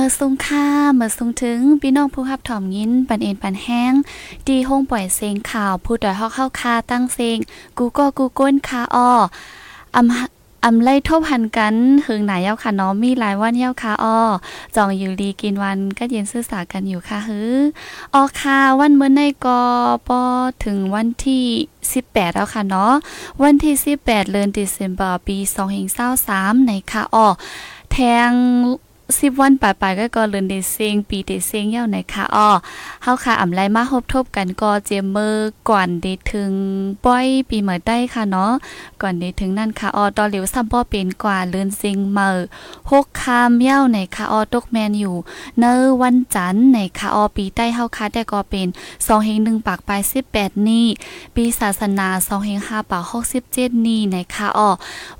มื่อสุงค่าเมื่อสุงถึงพี่น้องผู้รับถ่อมยินปันเอ็นปันแห้งดีห้องปล่อยเสียงข่าวผู้ดอยฮอกเข้าคาตั้งเสียงกูก็กูก้นคาอ้ออำอำไล่ทบหันกันหึงหนาเย้าค่ะน้องมีหลายวันเย้าค่ะอ้อจองอยู่ดีกินวันก็เย็นซื่อสากันอยู่ค่ะฮือออค่ะวันเมื่อในกอปอถึงวันที่ 18 แล้วค่ะเนาะวันที่ 18 เดือนธันวาคมปี2023ในค่ะอ้อแทง สิบวันปลายๆก็ก็เลินเดเซงปีเดเซงเย้าไหนคะอ้อเฮาค่ะอ่ำไลมาฮบทบกันก็เจมเมอร์ก่อนเดถึงป้อยปีเหมือได้ค่ะเนาะก่อนเดถึงนั่นค่ะอ้อตอนเหลียวซ้ำบ่เป็นกว่าเลินเซงเมอร์หกคามเย้าในค่ะอ้อตกแมนอยู่ เนอวันจันทร์ในค่ะอ้อปีใต้เฮาค่ะได้ก็เป็น2เฮง1ปากปลาย18นี่ปีศาสนา2เฮง5ปาก67นี่ในค่ะอ้อ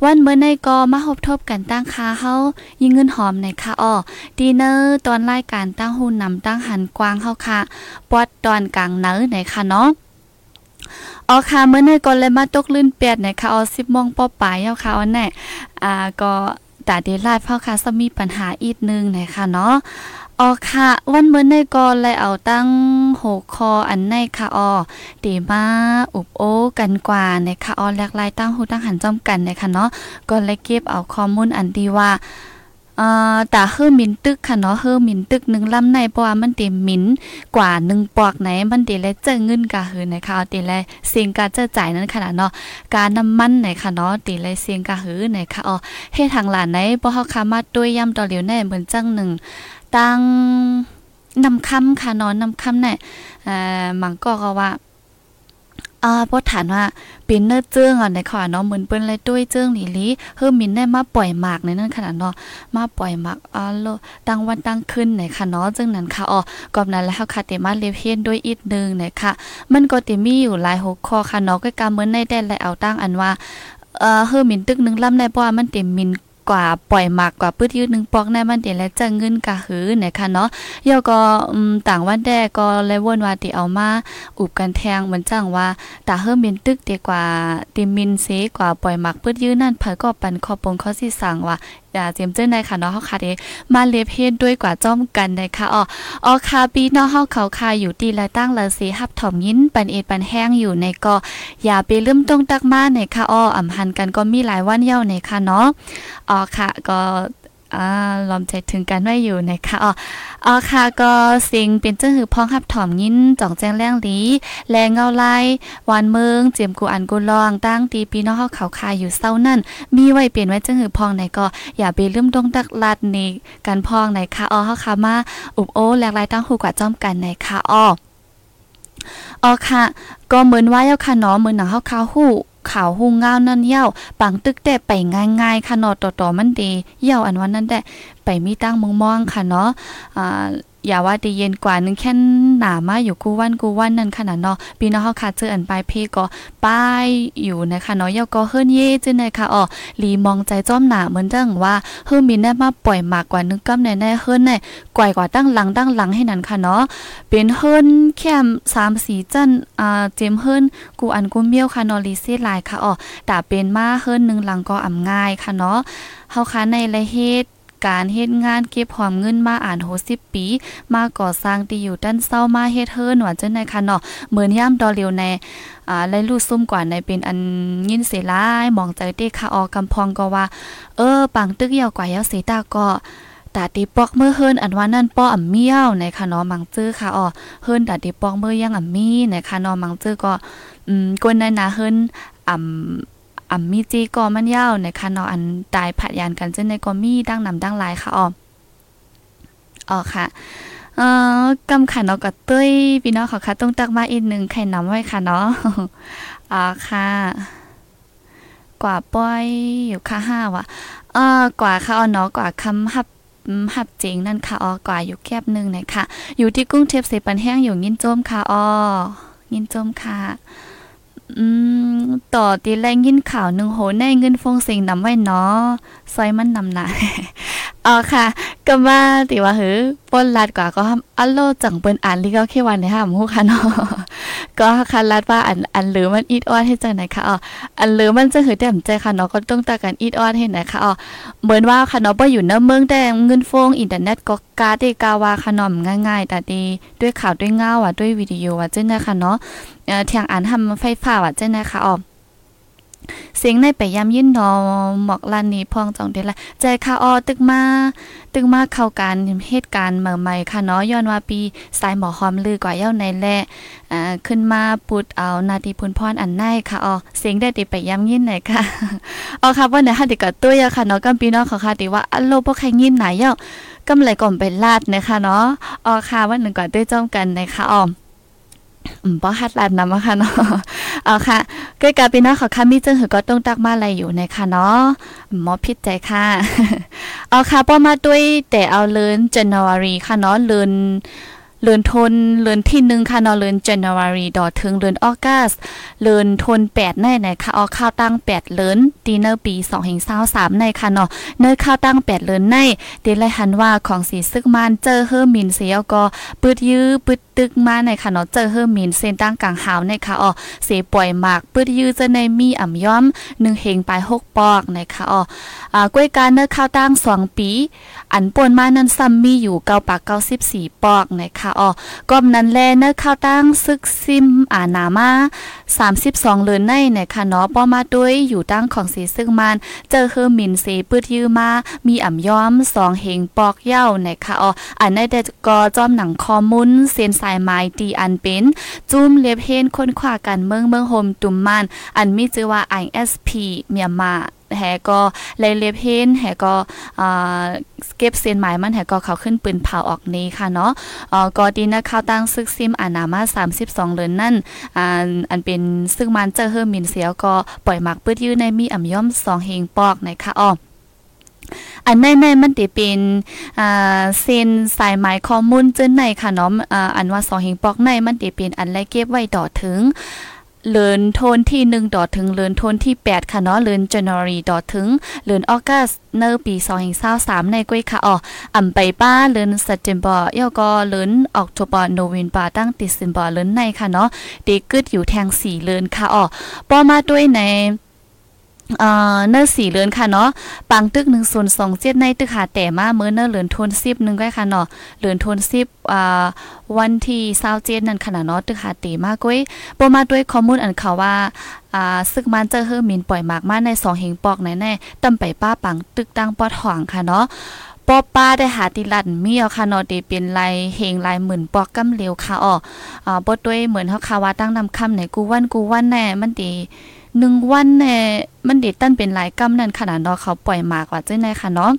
วันเมื่อในก็มาฮบทบกันตั้งค่าเฮายิงเงินหอมในค่ะอ้อดีเนอร์ตอนรายการตั้งหุ่นนำตั้งหันกว้างเฮาค่ะปอดตอนกลางเนอไหนค่ะเนาะอ๋อค่ะเมื่อในก่อนเลยมาตกลื่นเปียดนะคะอ๋อ10โมงป้อปลายเฮาค่ะอันแน่อ่าก็ตาเดลไลฟ์เฮาค่ะซะมีปัญหาอีกนึงนะคะเนาะอ๋อค่ะวันเมื่อในก่อนเลยเอาตั้งหกคออันในค่ะอ๋อตีมาอุบโอกันกว่านะคะอ๋อแลกลายตั้งหูตั้งหันจอมกันนะคะเนาะก็เลยเก็บเอาข้อมูลอันดีว่า อ่าตาเฮือมินตึกค่ะเนาะเฮือมินตึกหนึ่งลำในเพราะว่ามันเต็มมินกว่าหนึ่งปอกไหนมันเตเลยเจอเงินกะหือนะคะเอาเตเลยเสียงกาเจอจ่ายนั้นขนาดเนาะการน้ำมันไหนค่ะเนาะเตเลยเสียงกะหือไหนค่ะอ๋อเฮ็ดทางหลานไหนบ่เฮาคามาด้วยย่ำต่อเหลียวแน่เหมือนจังหนึ่งตั้งนำคำค่ะเนาะนำคำเนี่ยเอ่อมังก็ก็ว่า อ่าพอฐานว่าเป็นเนื้อเจิ้งอะในขวาเนาะเหมือนเปิ้นเลยด้วยเจิ้งหลีลีเฮือมินได้มาปล่อยหมากในนั้นขนาดเนาะมาปล่อยหมากอ่าโลตั้งวันตั้งขึ้นไหนค่ะเนาะจึงนั้นค่ะอ๋อกอบนั้นแล้วค่ะเตมาเลเพียนด้วยอีกนึงไหนค่ะ มันก็ติมีอยู่หลายหัวข้อค่ะเนาะก็กาเหมือนในได้และเอาตั้งอันว่าเอ่อเฮือมินตึกนึงลำได้เพราะว่ามันเต็มมิน กว่าปล่อยหมากกว่าปื้ดยืดหนึ่งปอกในมันเดียและจะเงินกะหือนะคะเนาะยอก็ต่างวันแดก็เลยวนว่าติเอามาอุบกันแทงเหมือนจังว่าตาเฮิมเป็นตึกดีกว่าติมินเซกว่าปล่อยหมากปื้ดยืดนั่นเผยก็ปันขอปงข้อสิสั่งว่าอย่าเจียมเจ้นในค่ะเนาะเฮาค่ะเดมาเลเพศด้วยกว่าจ้อมกันนะคะอ๋ออ๋อคาปีเนาะเฮาเขาคาอยู่ตีละตั้งละสีหับถ่อมยินปันเอ็ดปันแห้งอยู่ในก็อย่าไปลืมตรงตักมาในค่ะอ๋ออำหันกันก็มีหลายวันเย้าในค่ะเนาะอ๋อค่ะก็ อ่าลอมใจถึงกันไว้อยู่นะคะอ๋ออ๋อค่ะก็สิงเป็นเจ้าหือพ้องหับถ่อมยินจ่องแจ้งแรงหลีแลเงาไล่วานเมืองเจียมกูอันกูลองตั้งตีปีน้องเฮาเขาคายอยู่เศร้านั่น มีไว้เปลี่ยนไว้เจ้าหือพ้องไหนก็อย่าไปลืมตรงตักลัดนี่กันพ้องไหนค่ะอ๋อเฮาค่ะมาอุบโอ้แลกลายตั้งหูกว่าจ้อมกันไหนค่ะอ๋ออ๋อค่ะ ก็เหมือนว่าเย้าค่ะเนาะเหมือนหนังเฮาคาหู้ ข่าวหุ่งเงานั่นเย้าปังตึกแต่ไปง่ายๆค่ะเนาะต่อๆมันดีเย่าอันวันนั้นแต่ไปมีตั้งมองมองค่ะเนาะอ่า อย่าว่าดีเย็นกว่านึงแค่หนามาอยู่กูวันกูวันนั่นขนาดเนาะปีน้องเฮาค่ะเจออันปลายเพก็ป้ายอยู่นะคะเนาะยาก็เฮิรนเย่จึงไดค่ะอ๋อลีมองใจจ้อมหนาเหมือนจังว่าเฮิรนมีได้มาปล่อยมากกว่านึงกำแน่ๆเฮิรนแน่ก่อยกว่าตั้งหลังตั้งหลังให้นั่นค่ะเนาะเป็นเฮิรนแค่3 4จันอ่าเจมเฮิรนกูอันกูเมียวค่ะเนาะลีเซหลายค่ะอ๋อแต่เป็นมาเฮิรนนึงหลังก็อ่ำง่ายค่ะเนาะเฮาค่ะในละเฮ็ด การเฮ็ดงานเก็บหอมเงินมาอ่านโห10ปี มาก่อสร้างที่อยู่ด้านเศร้ามาเฮ็ดเฮิรนว่าจังได๋ค่ะเนาะเหมือนย่ามดอเลียวในอ่าไล่ลู่ซุ่มกว่าในเป็นอันยินเสลายมองใจเด้ค่ะออกกำพองก็ว่า เออปังตึกยาวกว่ายาวเสตาก็ตาตีปอกเมื่อเฮิรนอันว่านั่นป้ออ่ำเมียวในค่ะเนาะมังจื้อค่ะอ๋อเฮิรนตาตีปอกเมื่อยังอ่ำมีในค่ะเนาะมังจื้อก็อืมกวนในนาเฮิรนอ่ำ อ่ำมีจีก็มันยาวนะคะเนาะอันตายผัดยานกันจึงในก็มีดั้งนำดั้งหลายค่ะอ๋ออ๋อค่ะเอ่อกำขันเนาะก็ตุ้ยพี่น้องเขาค่ะต้องตักมาอีกหนึ่งไข่น้ำไว้ค่ะเนาะอ๋อค่ะ กว่าป้อยอยู่ค่ะห้าว่ะเอ่อกว่าค่ะอ๋อเนาะกว่าคำหับหับจริงนั่นค่ะอ๋อกว่าอยู่แคบหนึ่งนะคะอยู่ที่กุ้งเทปเสปันแห้งอยู่ยินโจมค่ะอ๋อยินโจมค่ะ อืม ต่อตีแรงยินข่าวหนึ่งโหในเงินฟงสิงนำไว้เนาะซอยมันนำหนา อ๋อค่ะก็มาติว่าหือป้นลัดกว่าก็อัลโลจังเปิ้นอ่านลิก็แค่วันในห้ามฮู้ค่ะเนาะก็ค่ะลัดว่าอันอันหรือมันอีดออดให้จังไหนค่ะอ๋ออันหรือมันจะหือแต้มใจค่ะเนาะก็ต้องตากันอีดออดให้ไหนค่ะอ๋อเหมือนว่าค่ะเนาะบ่อยู่ในเมืองแต่เงินฟงอินเทอร์เน็ตก็กาได้กาวาค่ะเนาะง่ายๆแต่ดีด้วยข่าวด้วยเงาอะด้วยวิดีโอว่าจังได๋ค่ะเนาะเอ่อเทียงอ่านทำไฟฟ้าว่าจังได๋ค่ะอ๋อ เสียงในไปยามยินนอหมอกลันนี้พองจองเดละใจค่ะออตึกมาตึกมาเข้าการเหตุการณ์เมื่อใหม่ค่ะเนาะย้อนว่าปีสายหมอหอมลือกว่าเย้าในแลอ่าขึ้นมาปุดเอานาทีพุนพรอันในค่ะออเสียงได้ติไปยามยินไหนค่ะอ๋อค่ะว่าไหนฮะติก็ตัวยาค่ะเนาะกัพี่น้องเขาค่ะติว่าอัลโลบ่ใครยินไหนเย้ากำไรก่อมเป็นลาดนะคะเนาะอ๋อค่ะวันหนึ่งก่อนด้วยจ้อมกันนะคะอ๋อ บ่ฮัดลาดนำอะค่ะเนาะเอาค่ะใกล้กับพี่น้องเขาค่ะมีจึงหือก็ต้องตักมาอะไรอยู่ในะคะเนาะหมอผิดใจค่ะ เอาค่ะป้อมาด้วยแต่เอาเลิน January ค่ะเนาะเลินเลือนทนเลือนที่หนึ่งค่ะเนาะเลือน January ดอถึงเลือนออกัสเลือนทนแปดในไหนค่ะออกข้าวตั้งแปดเลือนตีเนอร์ปีสองหิงเศร้าสามในค่ะเนาะเนอข้าวตั้งแปดเลือนในเดลไลหันว่าของสีซึกมันเจอเฮอร์มินเสียก็ปืดยื้อปืด ตึกมาในค่ะเนาะเจอเฮอร์มินเส้นตั้งกลางหาวในค่ะอ๋อเสียป่วยหมากปื้ดยื้อจะในมีอ่ำย้อมหนึ่งเฮงปลายหกปอกในค่ะอ๋ออ่ากล้วยการเนื้อข้าวตั้งสองปี อันป่นมานั้นซ้ำมีอยู่เก้าปากเก้าสิบสี่ปอกในะคะอ๋อก้อมนั้นแลเนื้อข้าวตั้งซึกซิมอานามาสามสิบสองเลือนในนะคะเนาะป้อมาด้วยอยู่ตั้งของเสซึ่งมันเจอเฮอร์มินเสปื้ดยื้อมามีอ่ำย้อมสองเฮงปอกเย้าในะคะอ๋ออันได้แต่ก็จอมหนังคอมุนเซนสายายไม้ตีอันเป็นจุ้มเล็บเฮนคนขวากันเมืองเมืองโฮมตุ่มมัน อันมีชื่อว่า ISP เมียมาแหก็เลยเล็บเฮนแหก็เก็บเส้นหมายมันแหก็เขาขึ้นปืนเผาออกนี้ค่ะเนาะอ่อก็ดีนะข้าวตั้งซึกซิมอานามา32เดือนนั่นอันเป็นซึ่งมันเจอเฮอร์มินเสียวก็ปล่อยหมักปื้ดยื้อในมีอ่ำย่อม2เฮงปอกในะคะอ้อ อันในในมันติเป็นอ่าเส้นสายไหมข้อมูลเจนในค่ะเนาะอ่าอันว่า2เฮงปอกในมันติเป็นอันไรเก็บไว้ต่อถึงเลินโทนที่1ดอถึงเลินโทนที่ 8 ค่ะเนาะเลิน January ดอถึงเลินออกัสเนอร์ปี2023ในก้วยค่ะอ๋ออำไปป้าเลิน September ยอก็เลิน October November ตั้ง December เลินในค่ะเนาะเด็กกึดอยู่แทง4เลินค่ะอ๋อปอมาด้วยใน เอ่อเนอร์สี่เลือนค่ะเนาะปังตึกหนึ่งส่วนสองเจ็ดในตึกหาแต่มาเมื่อเนอร์เหลือนทนซิบหนึ่งก็ค่ะเนาะเหลือนทนซิบอ่าวันที่เศร้าเจ็ดนั่นขนาดเนาะตึกหาเตมากก้ยปมาด้วยข้อมูลอันเขาว่าอ่าซึกมันเจอเฮอมินปล่อยหมากมาในสองเฮงปอกแน่ๆตำไปป้าปังตึกตั้งปอดห่องค่ะเนาะปอป้าได้หาติลันมีเอาค่ะเนาะเดเป็นลายเฮงลายหมื่นปอกกำเหลวค่ะอ๋ออ่าบ่ด้วยเหมือนเฮาคาว่าตั้งนำคำไหนกูวันกูวันแน่มันดี หนึ่งวันแน่มันเด็ดตั้นเป็นหลายกำนั่นขนาดเนาะเขาปล่อยมากว่าเจ้าในค่ะเนาะ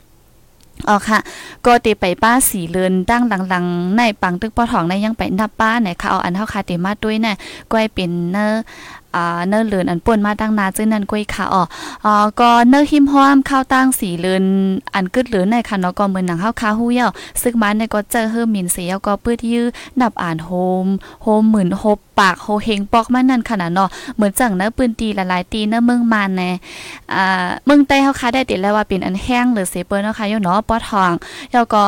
อ๋อค่ะ ก็เตไปป้าสีเลือนตั้งหลังๆในปังตึกปอทองในยังไปนับป้าไหนค่ะเอาอันเท่าคาเตมาด้วยแน่ก็ให้เป็นเนอ อ่าเนอเลือนอันป่นมาตั้งนาจึงนั้นก้อยค่ะอ๋ออ๋อก็เนื้อหิมห้อมข้าวตั้งสีเลือนอันกึดเหลือในค่ะเนาะก็เหมือนหนังข้าวคาฮู้เย้าซึ่งมันในก็เจอเฮอมินเสียก็ปื้ดยื้อนับอ่านโฮมโฮมหมื่นโฮบปากโฮเฮงปอกมันนั่นขนาดเนาะเหมือนจังเนื้อปืนตีหลายๆตีเนื้อเมืองมานแน่อ่าเมืองใต้เฮาคาได้ติดแล้วว่าเป็นอันแห้งหรือเสเปิ้นเนาะค่ะยู่เนาะปอทองแล้วก็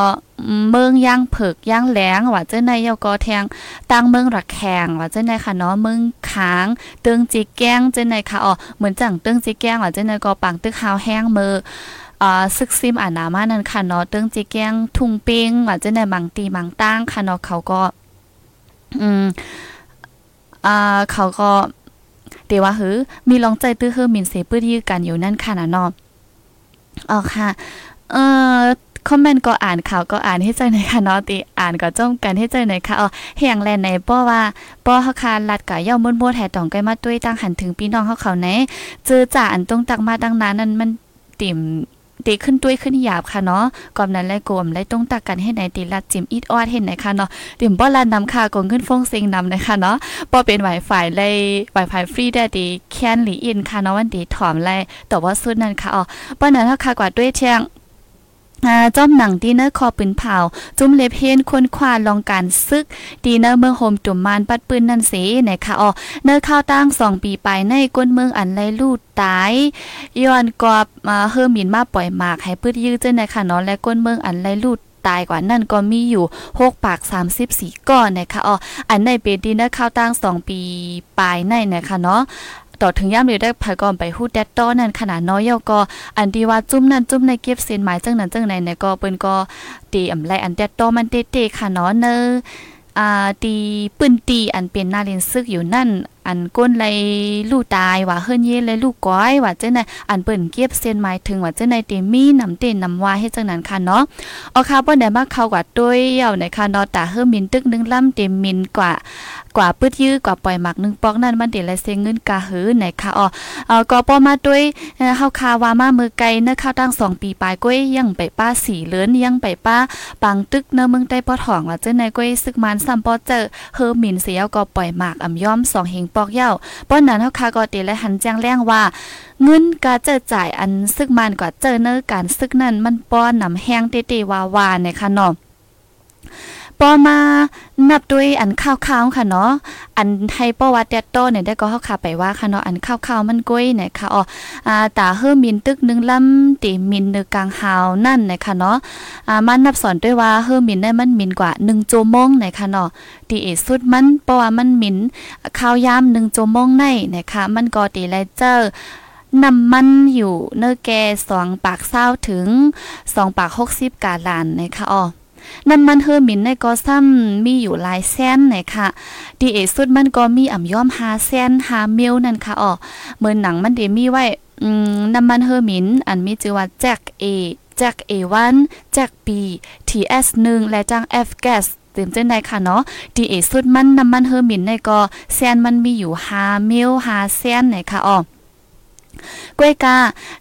เมืองย่างเผิกย่างแหลงว่าเจ้าในเยก็แทงตั้งเมืองรักแขงว่าเจ้าในค่ะเนาะเมืองค้างเตึงจีแก้งเจ้าในค่ะอ๋อเหมือนจังเตึงจีแก้งว่าเจ้าในก็ปังตึกหาวแห้งมืออ่าซึกซิมอ่านามานั่นค่ะเนาะเตึงจีแกงทุ่งป้งว่าเจ้าในบางตีบางตั้งค่ะเนาะเขาก็ อืมอ่าเขาก็เดี๋ยวว่าหือมีลองใจตื้อเฮือมินเสปื้ดยื้อกันอยู่นั่นค่ะนะเนาะอ๋อค่ะ เอ่อ คอมเมนต์ก็อ่านข่าวก็อ่านให้ใจในค่ะเนาะติอ่านก็จ้มกันให้ใจในค่ะอ๋อแห่งแลนในป้อว่าป้อเฮาคาลัดกะย่อมมดๆแห่ตองใกล้มาด้วยตั้งหันถึงพี่น้องเฮาเขาไหนเจอจ่าอันตรงตักมาตั้งนานนั้นมันติ่มตีขึ้นด้วยขึ้นหยาบค่ะเนาะก่อนนั้นและกลมและต้องตักกันให้ไหนตีลัดจิมอีดออดเห็นไหนค่ะเนาะติ่มบ่ลานนำค่ะกงขึ้นฟงเซิงนำนะคะเนาะบ่เป็น Wi-Fi เลย Wi-Fi ฟรีได้ดีแคนหลีอินค่ะเนาะวันดีถอมเลยแต่ว่าสุดนั้นค่ะอ๋อป้อนั้นเฮาค่ะกว่าด้วยเชียงอ่า จอมหนังดีเนอร์คอปืนเผา จุ้มเล็บเฮนคนควาลองการซึกดีเนอร์เมืองโฮมจุ่มมานปัดปืนนั่นสินะคะอ๋อเนอร์ข้าวตั้งสองปีไปในก้นเมืองอันไรลูดตายย้อนกอบมาเฮิมินมาปล่อยหมากให้พืชยื้อเจ้านะคะเนาะและก้นเมืองอันไรลูดตายกว่านั่นก็มีอยู่6ปาก 34ก้อนนะคะอ๋ออันในเป็นดีเนอร์ข้าวตั้ง2ปีปลายในนะคะเนาะ ต่อถึงย่ำเลยได้ภายก่อนไปฮู้แดดต้อนั่นขนาดน้อยยอก็อันดีว่าจุ้มนั่นจุ้มในเก็บเส้นหมายจังนั้นจังไหนเนี่ยก็เปิ้นก็ตีอำไลอันแดดต้อมันเตะๆค่ะเนาะเนออ่าตีปืนตีอันเป็นนาเรียนซึกอยู่นั่น อันก้นไรลู่ตายว่าเฮิรนเย่เลยลู่ก้อยว่าเจ้าไหนอันเปิ้นเก็บเส้นหมายถึงว่าเจ้าไหนเตมีนำเต้นนำว่าให้จังนั้นค่ะเนาะเอาค่ะบ่ได้มาเข้ากว่าด้วยเหี่ยวในค่ะเนาะตาเฮิรมินตึกนึงล่ำเต็มมินกว่ากว่าปื้ดยื้อกว่าปล่อยหมักนึงปอกนั่นมันเดี๋ยวไรเซงเงินกาหือไหนค่ะอ๋อเอ่อก็ป้อมาด้วยเฮาคาวามามือไกลเนื้อข้าวตั้งสองปีปลายก้อยยังไปป้าสีเลือนยังไปป้าปังตึกเนื้อเมืองใต้ปอถ่องว่าเจ้าในก้อยซึกมันซ้ำปอเจอเฮอหมินเสียวก็ปล่อยหมากอ่ำย่อมสองเฮงปอกเย้าป้อนนั้นเฮาคาก็เตและหันแจ้งแรงว่าเงินกาเจอจ่ายอันซึกมันกว่าเจอเนื้อการซึกนั่นมันป้อนนำแห้งเตๆวาวาเนี่ยค่ะเนาะ ปอมานับด้วยอันข้าวๆค่ะเนาะอันให้ประวัติแดดโตเนี่ยได้ก็เฮาค่ะไปว่าค่ะเนาะอันข้าวๆมันก้อยเนี่ยค่ะอ๋ออ่าตาเฮอมินตึกนึงลำตีมินเนกลางหาวนั่นเนะคะเนาะอ่ามันนับสอนด้วยว่าเฮอมินได้มันมินกว่า1โจมงนะคะเนาะตีเอสุดมันเพราะว่ามันมินข้าวยาม1โจมงในนะคะมันก็ตีไลเจอร์น้ำมันอยู่เนื้อแก่สองปากเศร้าถึงสองปากหกสิบกาลานนะคะอ๋อ น้ำมันเฮอร์มินในก็ซ้ำมีอยู่หลายแสนไหนะคะดีเอสุดมันก็มีอ่ำย่อมหาแสนหาเมลนั่นค่ะอ๋อเหมือนหนังมันเดมีไว้อืมน้ำมันเฮอร์มิน อันมีชื่อว่าแจ็คเอแจ็คเอวันแจ็คปีทีเอสหนึ่งและจังเอฟแกสเต็มเจ้นได้ค่ะเนาะดีเอสุดมันน้ำมันเฮอร์มินในก็แสนมันมีอยู่หาเมลหาแสนไหนค่ะอ๋อ กวยกา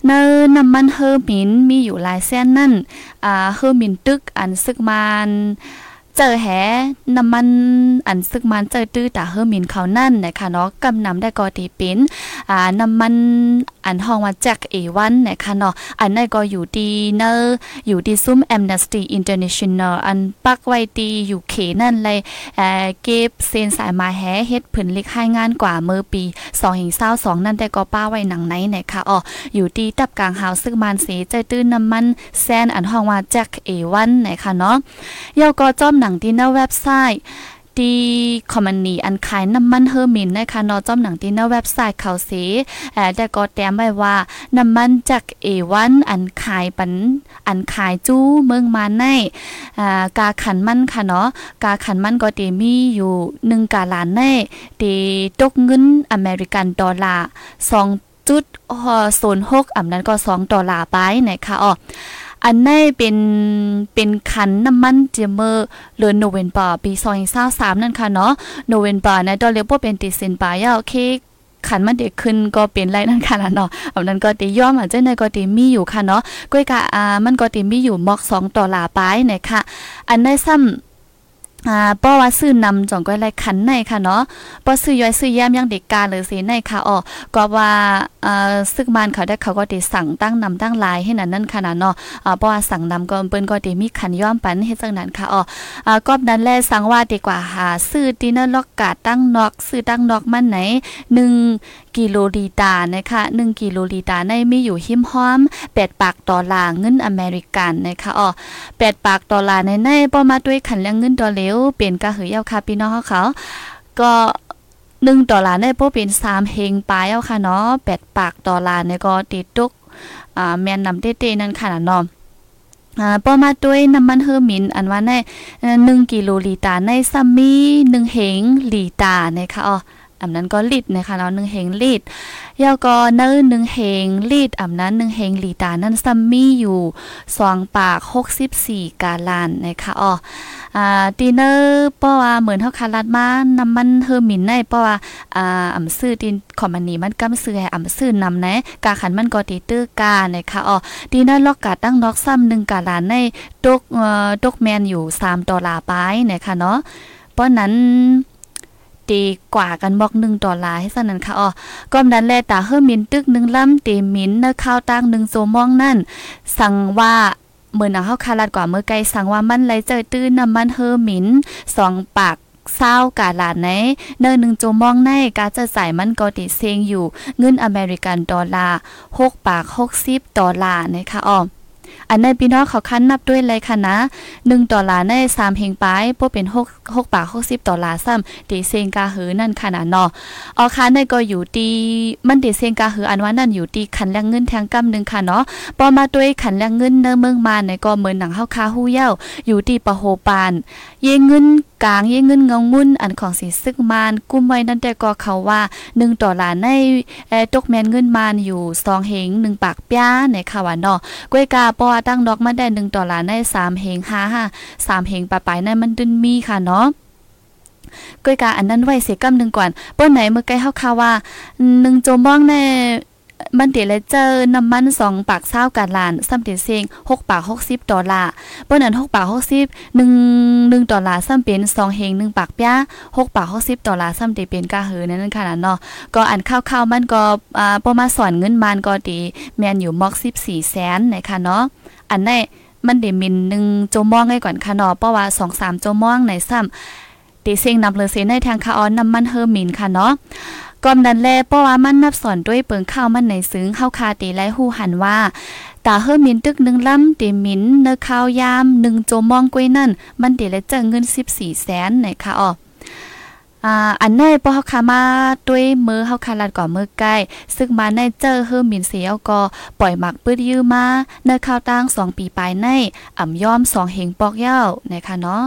เนอน้ำมันเฮอร์มินมีอยู่หลายเส้นนั่นอ่าเฮอร์มินตึกอันซึกมันเจอแหน้ำมันอันซึกมันเจอตื้อตาเฮอร์มินเขานั่นนะคะเนาะกำนำได้กอตีปิ้นอ่าน้ำมันอันห้องว่าแจ็คเอวันนะคะเนาะอันนั้นก็อยู่ดีเนออยู่ดีซุ้มแอมเนสตี้อินเตอร์เนชั่นแนลอันปักไว้ตีอยู่เขนั่นเลยเอ่อเก็บเซนสายมาแฮเฮ็ดผลเล็กให้งานกว่าเมื่อปี2022นั่นแต่ก็ป้าไว้หนังไหนนะคะอ๋ออยู่ดีตับกลางหาวซึ่งมันเสใจตื้นน้ำมันแซนอันห้องว่าแจ็คเอวันนะคะเนาะเยาก็จอมหนังที่หน้าเว็บไซต์ ดีคอมมานีอันขายน้ำมันเฮอร์มินนะคะนอจอมหนังที่หน้าเว็บไซต์เขาเสีแต่ก็แต้มไว้ว่าน้ำมันจากเอวันอันขายปันอันขายจู้เมืองมาในอ่ากาขันมันค่ะเนาะกาขันมันก็เตมีอยู่1กาลานในเตตกเงินอเมริกันดอลลาร์2จุดโซนหกอำนั้นก็2ดอลลาร์ไปนะคะอ๋อ อันในเป็นเป็นขันน้ำมันเจเมอร์เลือนโนเวมเบอร์ปี2023นั่นค่ะเนาะโนเวนบอร์นะดอลเลบ่เป็นติเซนปายาโอเคขันมันเด็กขึ้นก็เป็นไรนั่นค่ะเนาะเอานั้นก็ตีย่อมอาจจะในก็ตีมีอยู่ค่ะเนาะก้อยกะอ่ามันก็ตีมีอยู่มอกสองต่อลาปายนะคะอันในซ้ำ อ่าป้อว่าซื้อนำจ่องก้อยไรขันในค่ะเนาะป้อซื้อย่อยซื้อแย้มยังเด็กกาเลยสิในค่ะอ๋อก็ว่าอ่าซึกมันเขาได้เขาก็ได้สั่งตั้งนำตั้งลายให้นั่นนั่นค่ะเนาะอ่าป้อว่าสั่งนำก็เปิ้นก็ได้มีขันย้อมปันเฮ็ดจังนั้นค่ะอ๋ออ่ากอบนั้นแลสั่งว่าดีกว่าหาซื้อดินเนอร์ล็อกกาตั้งนอกซื้อตั้งนอกมันไหน1กิโลลีตานะคะ1กิโลลีตาในมีอยู่หิมห้อม8ปากดอลลาร์เงินอเมริกันนะคะอ๋อ8ปากดอลลาร์ในในป้อมาด้วยขันเรื่องเงินดอลลาร์เปลี่ยนกะหือยาวค่ะพี่น้องเขาก็หนึ่งดอลลาร์ในโปเป็นสามเฮงปลายเอาค่ะเนาะแปดปากดอลลาร์ในก็ติดตุกอ่าแมนนำเต้ๆนั่นค่ะเนาะอ่าปอมาด้วยน้ำมันเฮอร์มิน อันว่าในหนึ่งกิโลลีตาในซัมมี่หนึ่งเฮงลีตานะคะอ๋อ อำนั้นก็ลิตรนะคะเนาะ1เฮงลิตรยาวก็เนื้อ1เฮงลิตรอำนั้น1เฮงลีตานั้นซัมมี่อยู่2ปาก64กาลานนะคะอ๋ออ่าตีเนอร์เพราะว่าเหมือนเฮาคาลัดมาน้ำมันเฮอร์มินในเพราะว่าอ่าอำซื้อดินคอมมันนี้มันกำซื้อให้อำซื้อนำนะกาขันมันก็ตีตื้อกานะคะอ๋อตีเนอร์ล็อกกาตั้งน็อกซ้ำ1กาลานในตกเอ่อตกแมนอยู่3ดอลลาร์ไปนะคะเนาะเพราะนั้น ตีกว่ากันบอกหนึ่งดอลลาร์ให้สั่นนั้นค่ะอ๋อก็นั้นแลตาเฮอมินตึกหนึ่งลำตีมินเนอข้าวตั้งหนึ่งโซมองนั่น สั่งว่าเมื่อนาเฮาคาลัดกว่าเมื่อไกลสั่งว่ามันไหลเจอตื้นน้ำมันเฮอมินสองปากเศร้ากาลาดไหนเนินหนึ่งโจมองในกาจะใส่มันก็ติเซงอยู่ เงินอเมริกันดอลลาร์หกปากหกสิบดอลลาร์นะคะอ๋อ อันในพี่น้องเขาคันนับด้วยเลยค่ะนะ1ดอลลาร์ใน3เฮงปลายพวกเป็น6 6บาท60ดอลลาร์ซ้ำตีเซงกาหือนั่นค่ะนะเนาะออค่ะในก็อยู่ตีมันตีเซงกาหืออันว่านั่นอยู่ตีขันแรงเงินแทงกำนึงค่ะเนาะปอมาด้วยขันแรงเงินเนเมืองมาในก็เหมือนหนังเฮาคาฮู้เย้าอยู่ตีปะโฮปาน เยเงินกลางเยเงินเงางุ่นอันของสีซึกมานกุ้มไว้นั่นแต่ก็เขาว่า1ดอลลาร์ในเอตกแมนเงินมานอยู่2เฮง1ปากป้าในค่ะว่าเนาะก้วยกาปอตั้งดอกมาได้1ดอลลาร์ใน3เฮง5 5 3เฮงปะปายนั่นมันดึนมีค่ะเนาะก้อยกาอันนั้นไว้เสียกำหนึ่งก่อนป้นไหนเมื่อไกลเฮาคาว่าหนึ่งโจมองแน่ มันเดี๋ยวเลเจอน้ำมันสองปากเศร้ากันลานซ้ำเดี๋ยวเซงหกปากหกสิบดอลลาร์ป้นนั้นหกปากหกสิบหนึ่งหนึ่งดอลลาร์ซ้ำเป็นสองเฮงหนึ่งปากป้าหกปากหกสิบดอลลาร์ซ้ำเดี๋ยวเป็นกาหือนั่นค่ะเนาะก็อันข้าวๆมันก็อ่าประมาณสอนเงินมันก็ดีแมนอยู่มอกสิบสี่แสนนะคะเนาะอันในมันเดมินหนึ่งโจมองให้ก่อนค่ะเนาะเพราะว่าสองสามโจมองในซ้ำตีเซ็งนำเลยเซในทางคาออนน้ำมันเฮอร์มินค่ะเนาะ กอมดันแลเพราะว่ามันนับสอนด้วยเปิงข้าวมันในซึ้งเข้าคาตีและหูหันว่าตาเฮอมินตึกหนึ่งล้ำตีมินเนอข้าวยามหนึ่งโจมองกวยนั่น มันเดและเจอเงินสิบสี่แสนไหนค่ะอ๋ออันในปอเฮาคามาด้วยมือเฮาคาลัดก่อนมือใกล้ ซึ่งมาในเจอเฮอมินเสียวก็ปล่อยหมักปื้ดยื้อมาเนข้าวตั้งสองปีปลายในอ่ำย่อมสองเหงปอกเย้านะคะเนาะ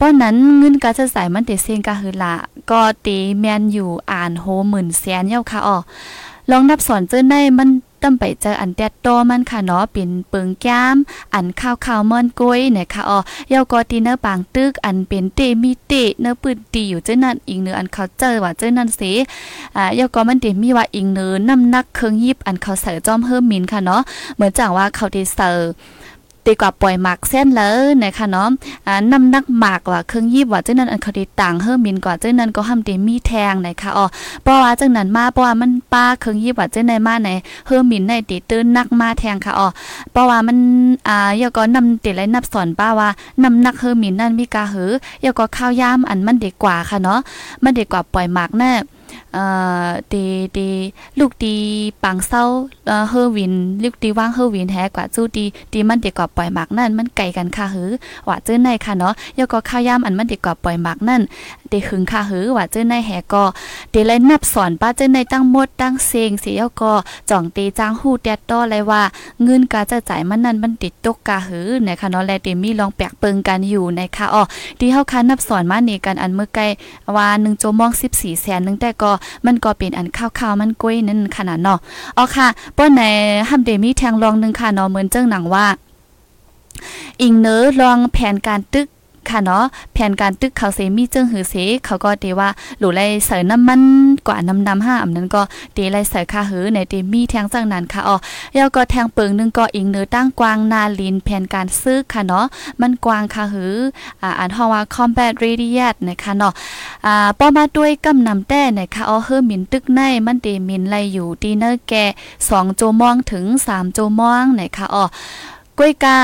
ป้อนนั้นเงินกาจะใส่มันเตเซงกาหือละก็ตีแมนอยู่อ่านโฮหมื่นแสนเย้าค่ะอ๋อลองนับสอนเจอในมันตั้มไปเจออันแดดโตมันค่ะเนาะเป็นเปิงแก้ม อันข้าวข้าวมอนกุ้ยเนี่ยค่ะอ๋อยากอตีเนอร์ปางตึกอันเป็นเตมีเตเนอร์ปืนตีอยู่เจ้านั่นอีกเนื้ออันเขาเจอว่าเจ้านั่นสิอ่าเยากอมันเตมีว่าอีกเนื้อน้ำนักเครื่องยิบอันเขาเสือจอมเฮิมมินค่ะเนาะเหมือนจังว่าเขาได้เสือ ตีกว่าปล่อยหมากเส้นเลยนะคะเนาะอ่าน้ำหนักหมากว่าเครื่องยิบว่าเจ้านั้นอันเขาได้ต่างเฮิมมินกว่าเจ้านั้นก็ห้ามเตมีแทงนะคะอ๋อเพราะว่าจังนั้นมาเพราะว่ามันป้าเครื่องยิบว่าเจ้าในมาในเฮิมมินในตีตื้นนักมาแทงค่ะอ๋อเพราะว่ามันอ่ายาก็นำติไรนับสอนป้าว่าน้ำหนักเฮิมมินนั่นมีกาหือยาก็ข้าวยามอันมันเด็กกว่าค่ะเนาะมันเด็กกว่าปล่อยหมากแน่ เอ่อตีตีลูกตีปังเศร้าเอ่อเฮอวิน ลูกตีว่างเฮอวินแฮกว่าจู้ตีตีมันเด็กกว่าปล่อยหมากนั่นมันไก่กันค่ะหือว่าเจ้อในค่ะเนาะยกก็ข้าวยามอันมันเด็กกว่าปล่อยหมากนั่นเดหึงค่ะหือว่าเจ้าในแฮก็เดเลยนับสอนป้าเจ้าในตั้งหมดตั้งเซงเสียก็จ่องตีจ้างฮู้แดดต้อเลยว่าเงินกาจะจ่ายมันนั่นมันติดตกกาหือนะคะเนาะแลเดมีลองแปลกเปิงกันอยู่นะคะอ๋อที่เฮาคันนับสอนมาเนี่กันอันเมื่อไกลว่า1โจมอง 14แสนนึงแต่ก็มันก็เป็นอันข้าวๆมันก้อยนั่นขนาดเนาะอ๋อค่ะป้อนในฮัมเดมีแทงลองนึงค่ะเนาะเหมือนเจ้าหนังว่าอิงเนอลองแผนการตึก ค่ะเนาะแผนการตึกเขาเสมีเจิงหือเสเขาก็เตว่าหลูไลเสรน้ำมันกว่าน้ำนำห้าอำนั้นก็เตไลเสรค่าหือในเตมีแทงจังนั้นค่ะอ๋อยาวก็แทงเปิงนึงก็อิงเนื้อตั้งกวางนาลินแผนการซื้อค่ะเนาะมันกวางค่ะหืออ่าอันฮอว่า combat radius นะคะเนาะอ่าป้อมาด้วยกำนำแต้นะคะอ๋อเฮอมินตึกในมันเตมินไลอยู่ดีเนอร์แก่2โจมองถึง3โจมองนะคะอ๋อ ก้วยกา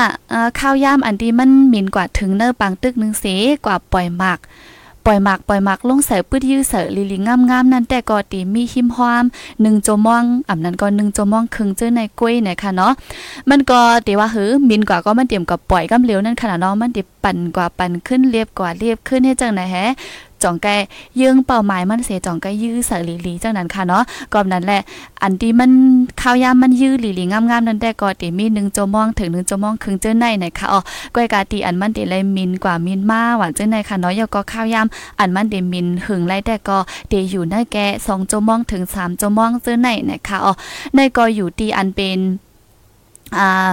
ข้าวย่ามอันที่มันหมิ่นกว่าถึงเนอปังตึกนึงเสกว่าปล่อยหมากปล่อยหมากปล่อยหมากลงใส่ปื้ดยื้อเสลิลิงงามๆนั่นแต่ก็ตีมีหิมหอม1โจมองอ่ำนั้นก็1โจมองครึ่งเจอในกล้วยนะคะเนาะมันก็ตีว่าหือมินกว่าก็มันเตรียมกับปล่อยกำเหลวนั่นขนาดเนาะมันติปั่นกว่าปั่นขึ้นเรียบกว่าเรียบขึ้นให้จังไหนแฮ จ่องแกยืงเป้าหมายมันเสียจ่องแกยื้อเสลีลีจังนั้นค่ะเนาะก็นั้นแหละ อันที่มันข้าวยามมันยื้อหลีหลีงามๆนั่นแต่ก็ติมี1จัวมองถึง1จัวมองครึ่งเจ้าในนะคะอ๋อก้อยกาตีอันมันติเลยมินกว่ามินมาหวานเจ้าในค่ะเนาะยก็ข้าวยามอันมันเดมินหึงไรแต่ก็เดอยู่ในแก2จัวมองถึง3จัวมองเจ้าในนะคะอ๋อในก็อยู่ตีอันเป็นอ่า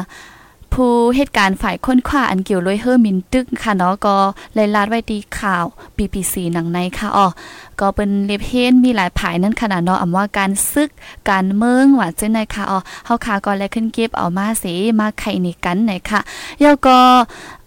ผู้เหตุการณ์ฝ่ายค้นคว้าอันเกี่ยวลอยเฮอร์มินตึกค่ะเนาะก็เลยลาดไว้ดีข่าว BBC หนังในค่ะอ๋อก็เป็นเล็บเฮนมีหลายผายนั่นขนาดเนาะอำว่าการซึกการเมืองว่าจังได๋ค่ะอ๋อเฮาค่ะก็เลขึ้นเก็บเอามาสีมาไข่นี่กันไหนค่ะยวก็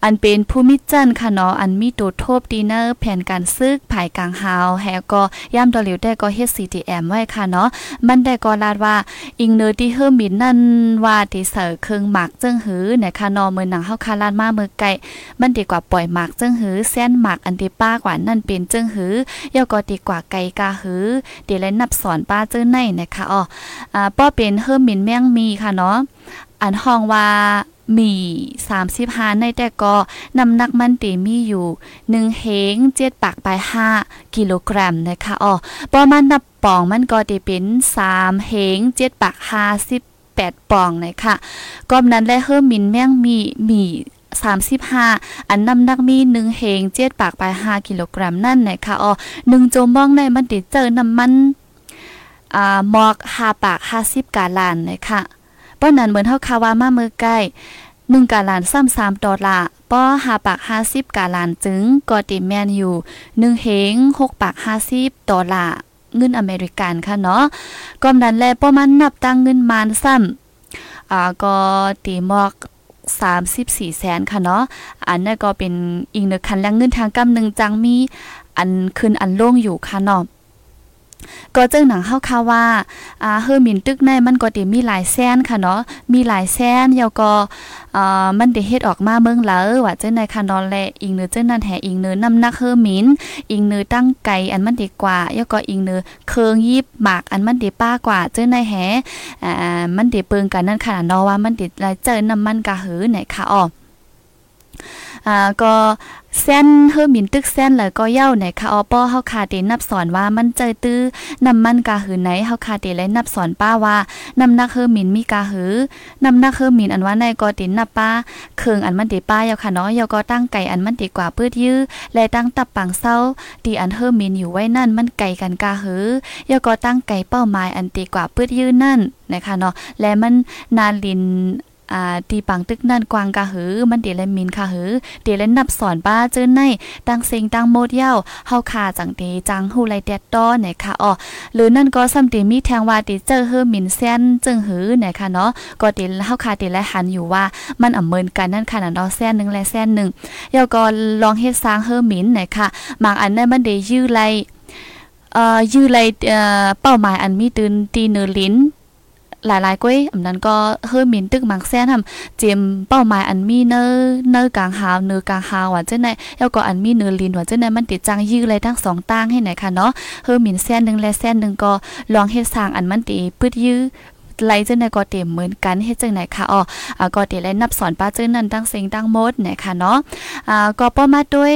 อันเป็นภูมิจันค่ะเนาะอันมีตัวโทบดีเนอร์แผนการซึกภายกลางหาวแฮก็ย่ำดอลิวได้ก็เฮ็ด CTM ไว้ค่ะเนาะมันได้ก็ลาดว่าอิงเนอร์ที่เฮอร์มินนั่นว่าที่เสอเครื่องหมักจึงหือนะคะเนาะมือหนังเฮาคาลาดมาเมื่อไกลมันดีกว่าปล่อยหมักจึงหือแซนหมักอันที่ป้ากว่านั่นเป็นจึงหือยอก็ดีกว่าไก่กาหือเดี๋ยวแลนับสอนป้าเจ้อในนะคะอ๋ออ่าป้อเป็นเฮอร์มินแม่งมีค่ะเนาะอันห้องว่า มี 35 ในแต่ก็น้ำหนักมันตีมีอยู่ 1 เฮง7ปากไป 5 กิโลกรัมนะคะอ๋อประมาณนับปองมันก็ตีเป็น 3 เฮง7ปาก58ปองนะคะก็นั้นและเฮอร์มินแม่งมีมี35 อันน้ำหนักมี 1 เฮง7ปากไป5กิโลกรัมนั่นนะคะอ๋อ1โจมบ้องในมันติเจอน้ำมันอ่าหมอก5ปาก50กาลานนะคะ ป้อนนั้นเหมือนเท่าคาวามามือใกล้หนึ่งกาลานซ้ำสามดอลลาร์ป้อหาปากห้าสิบกาลานจึงก็ติแมนอยู่หนึ่งเฮงหกปากห้าสิบดอลลาร์เงินอเมริกันค่ะเนาะก็นั้นแลป้อมันนับตั้งเงินมานซ้ำอ่าก็ตีมอก34แสนค่ะเนาะ อันนั้นก็เป็นอีกหนึ่งคันแรงเงินทางกำหนึ่งจังมี อันขึ้นอันลงอยู่ค่ะเนาะ ก็เจ้าหนังเฮาค่ะว่าอ่าเฮอมินตึกในมันก็ติมีหลายแสนค่ะเนาะมีหลายแสนแล้วก็อ่ามันได้เฮ็ดออกมาเมืองเหลอว่าเจ้าในค่ะนอนแลอิงเนือเจ้านั่นแห่อิงเนือน้ำหนักเฮอมินอิงเนือตั้งไก่อันมันดีกว่าแล้วก็อิงเนือเคืองยิบหมากอันมันดีป้ากว่าเจ้าในแห่อ่ามันดีเปิงกันนั่นค่ะเนาะว่ามันดีเจอน้ำมันกะหือไหนค่ะอ๋ออ่าก็ เส้นเฮอมินตึกเส้นเลยก็เย้าไหนค่ะออป้อเฮาคาเตนับสอนว่ามันเจอตื้อนำมันกาหือไหนเฮาคาเตเลยนับสอนป้าว่าน้ำหนักเฮอมินมีกาหือน้ำหนักเฮอมินอันว่าในก็ตินนับป้าเคืองอันมันติป้าเยาค่ะเนาะเยาก็ตั้งไก่อันมันติกว่าปื้ดยื้อและตั้งตับปังเศร้าตีอันเฮอมินอยู่ไว้นั่นมันไก่กันกาหือเยาก็ตั้งไก่เป้าหมายอันติกว่าปื้ดยื้อนั่นนะคะเนาะและมันนาลิน อ่าตีปังตึกนั่นกวางกะหือ มันเดลมินค่ะหือ เดลนับสอนป้าเจิ้นในตังเซิงตังโมดเย้าเฮาคาจังเตจังฮูไลแดดต้อเนี่ยค่ะอ๋อหรือนั่นก็ซ้ำเตมีแทงว่าติเจอเฮอมินเซนจึงหือเนี่ยค่ะเนาะก็เดเฮาคาเดและหันอยู่ว่ามันอำเมินกันนั่นค่ะเนาะแซนนึงและแซนนึงเยาก็ลองเฮ็ดสร้างเฮอมินเนี่ยค่ะบางอันนั้นมันได้ยื้อไลเอ่อยื้อไลเอ่อเป้าหมายอันมีตื่นตีเนอลิ้น หลายๆก้อยอันนั้นก็เฮอมินตึกมักแซนทำเจมเป้าหมายอันมีเนอเนอกลางหาวเนอกลางหาวว่าจังได๋แล้วก็อันมีเนอลินว่าจังได๋มันติดจังยื้อเลยทั้งสองต่างให้ไหนค่ะเนาะเฮอมินแซนนึงและแซนนึงก็ลองเฮ็ดสร้างอันมันติปึดยื้อไลจังได๋ก็เต็มเหมือนกันเฮ็ดจังไหนค่ะอ๋ออ่าก็เตไลนับสอนป้าเจ้านั้นตั้งเสียงตั้งมดนะคะเนาะอ่าก็ป้อมาด้วย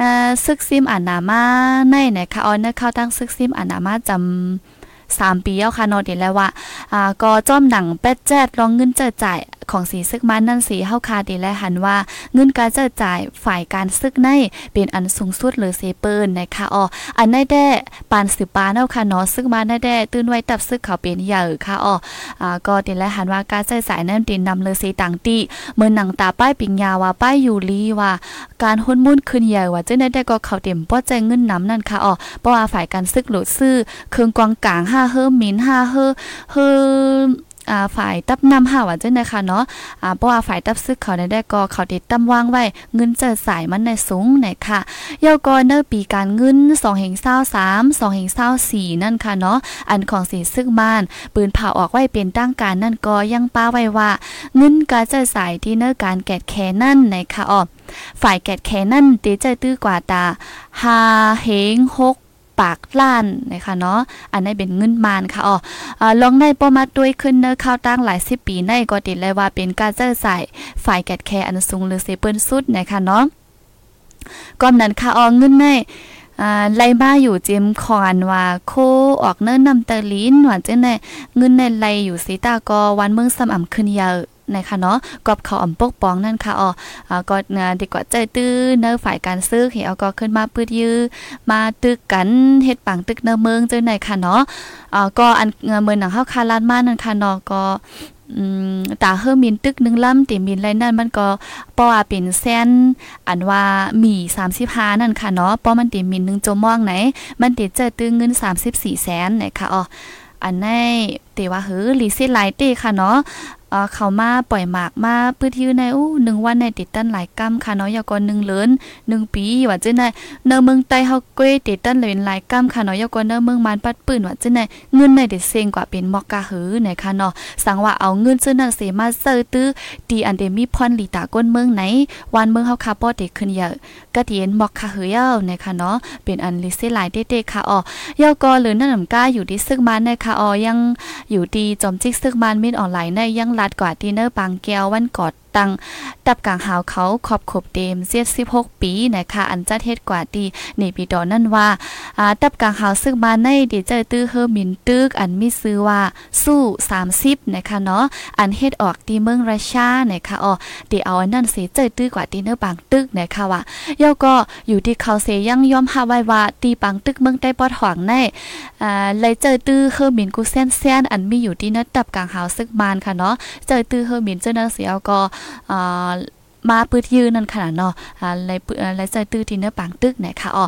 อ่าซึกซิมอานามาในนะคะอ๋อเนเข้าตั้งซึกซิมอานามาจำ 3 ปีแล้วค่ะนอเดี๋ยแล้วว่าอ่าก็จ้อมหนังแป๊ดแจ๊ดลองเงินเจอจ่าย ของสีซึกมันนั่นสีเฮาคาดีและหันว่า เงินการจอจ่ายฝ่ายการซึกในเป็นอันสูงสุดหรือเซเปิลนะคะอ๋ออันได้แด้ปานสืบปานเอาค่ะเนาะซึกมาได้แด้ตื่นไว้ตับซึกเขาเป็นใหญ่ค่ะอ๋ออ่าก็ดีและหันว่าการจอจ่ายนั้นเป็นนำเลยสีต่างตีเมื่อหนังตาป้ายปิงยาว่าป้ายอยู่ลีว่า การหุ้นมุ่นขึ้นใหญ่ว่าเจ้าได้ก็เขาเต็มป้อใจเงินน้ำนั่นค่ะอ๋อเพราะว่าฝ่ายการซึกหลุดซื้อเครื่องกวางกลาง5เฮิมิน5เฮเฮอ่า ฝ่ายตับนำหาว่าจังได๋ค่ะเนาะอ่าเพราะว่าฝ่ายตับซึกเขาได้ก็เขาติดตั้มวางไว้เงินเจอสายมันในสูงไหนค่ะยาวก็เนอปีการเงิน2แห่ง23 2แห่ง24นั่นค่ะเนาะอันของสีซึกบ้าน ปืนเผาออกไว้เป็นตั้งการนั่นก็ยังป้าไว้ว่า เงินการเจอสายที่เนอการแกดแคนั่นไหนค่ะอ๋อฝ่ายแกดแคนั่นตีเจอตื้อกว่าตา5เฮง6 ปากล้านนะคะเนาะอันนี้เป็นเงินมานค่ะอ๋อลองได้ปอมาด้วยขึ้นเนอข้าวตั้งหลายสิบปีในก็ติดเลยว่าเป็นการเจอใส่ฝ่ายแกดแคร์อันสูงหรือเซเปิลสุดนะคะเนาะก้อมนั้นค่ะอ๋อเงินในไล่บ้าอยู่เจมคอนว่าโคออกเนินนำเตอลินหว่าจังได๋เงินในไลอยู่สิตาก็วันเมืองซ้ำอ่ำขึ้นเยอะ นะคะเนาะกอบเขาอ่ำปกป้องนั่นค่ะอ๋อก็ดีกว่าใจตื้อเนื้อฝ่ายการซื้อเฮเอาก็ขึ้นมาปืดยื้อมาตึกกันเฮ็ดปังตึกเนื้อเมืองเจังได๋ค่ะเนาะอ่าก็อันเมืองหนังเฮาคาลานมานั่นค่ะเนาะก็ตาเฮอมินตึกนึงลำติมินไรนั่นมันก็ป้อว่าเป็นแซนอันว่ามี35นั่นค่ะเนาะป้อมันติมินนึงจมองไหน มันติเจอตึงเงิน 34แสนนะคะอ๋ออันนี้เตว่าเฮือลีซิไลเต้ค่ะเนาะ เอ่อเข้ามาปล่อยหมากมาปื้ดยื้อในอู้หนึ่งวันในติดตั้นหลายกำค่ะเนาะยากอนหนึ่งเลินหนึ่งปีว่าจังได๋เนอเมืองใต้เฮาเกวยติดตั้นเลินหลายกำค่ะเนาะยากอนเนเมืองมันปัดปืนว่าจังได๋เงินในเด็ดเซ็งกว่าเป็นมอกกะหือในค่ะเนาะสังว่าเอาเงินซื่อนั้นเสมาเซอร์ตื้อตีอันเดมีพรลีตาก้นเมืองไหน วันเมืองเฮาคาปอเด็กขึ้นเยอะกะเตียนมอกค่ะหือเย้าในค่ะเนาะเป็นอันลิเซหลายเด็ดๆค่ะอ๋อยากอหรือนั่นนำก้าอยู่ที่ซึกมันในค่ะอ๋อยังอยู่ดีจอมจิกซึกมันมินออนไลน์ในยังลัดกว่าดินเนอร์ปางแก้ววันกอด ตังดับกลางหาวเขาขอบขบเดมเสีย16ปีนะคะอันจัดเฮ็ดกว่าดีในปีดอนั่นว่าอ่าดับกลางหาวซึ่งมาในดีเจอตื้อเฮอมินตึกอันมีซื้อว่าสู้ 30นะคะเนาะอันเฮ็ดออกที่เมืองราชานะคะอ๋อดีเอาอันนั้นเสียเจอตื้อกว่าดีเนอร์บางตึกนะคะว่าเย้าก็อยู่ที่เขาเสยังยอมหาไว้ว่าตีปังตึกเมืองได้ปอดหวังในอ่าเลยเจอตื้อเฮอมินกูเส้นเส้นอันมีอยู่ที่นัดดับกลางหาวซึ่งมานค่ะเนาะเจอตื้อเฮอมินเจ้านั้นเสียก็มาปืดยืนนั่นขนาดเนาะอ่าไลปืไลใจตื้อที่เนื้อปังตึกนะคะอ๋อ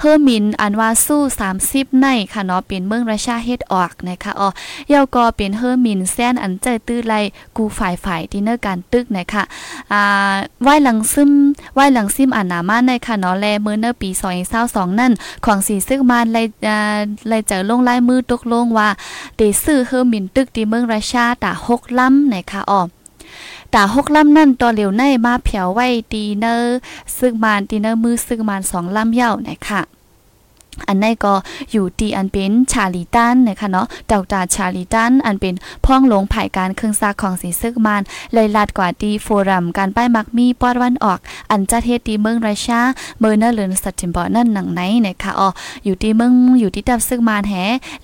เฮอร์มินอันว่าสู้ 30 ในค่ะเนาะเป็นเมืองราชาเฮ็ดออกนะคะอ๋อเยาก็เป็นเฮอร์มินแซนอันใจตื้อไลกูฝ่ายฝ่ายที่เนื้อการตึกนะคะอ่าไหวหลังซึมไหวหลังซิมอันหนามาในค่ะเนาะแลเมื้อเนื้อปี2022นั่นของสีซึกมานไลอ่าไลเจอลงลายมือตกลงว่าเดซื้อเฮอร์มินตึกที่เมืองราชาตา6ลำนะคะอ๋อ ตาหกลำนั่นตัวเหลียวในมาเผียวไว้ตีเนอร์ซึ่งมานตีเนอร์มือซึ่งมานสองลำเย่านะคะ อันนี้ก็อยู่ตีอันเป็นชาลีตันนะคะเนาะดอกตาชาลีตันอันเป็นพ่องหลงผ่ายการเครื่องซักของสีซึกมานเลยลาดกว่าตีโฟรัมการป้ายมักมีปอดวันออก อันจัดเฮ็ดตีเมืองราชาเมืองเนอร์เลือนสัตติมบอนั่นหนังไหนนะคะอ๋ออยู่ที่เมืองอยู่ที่ดับซึกมานแฮ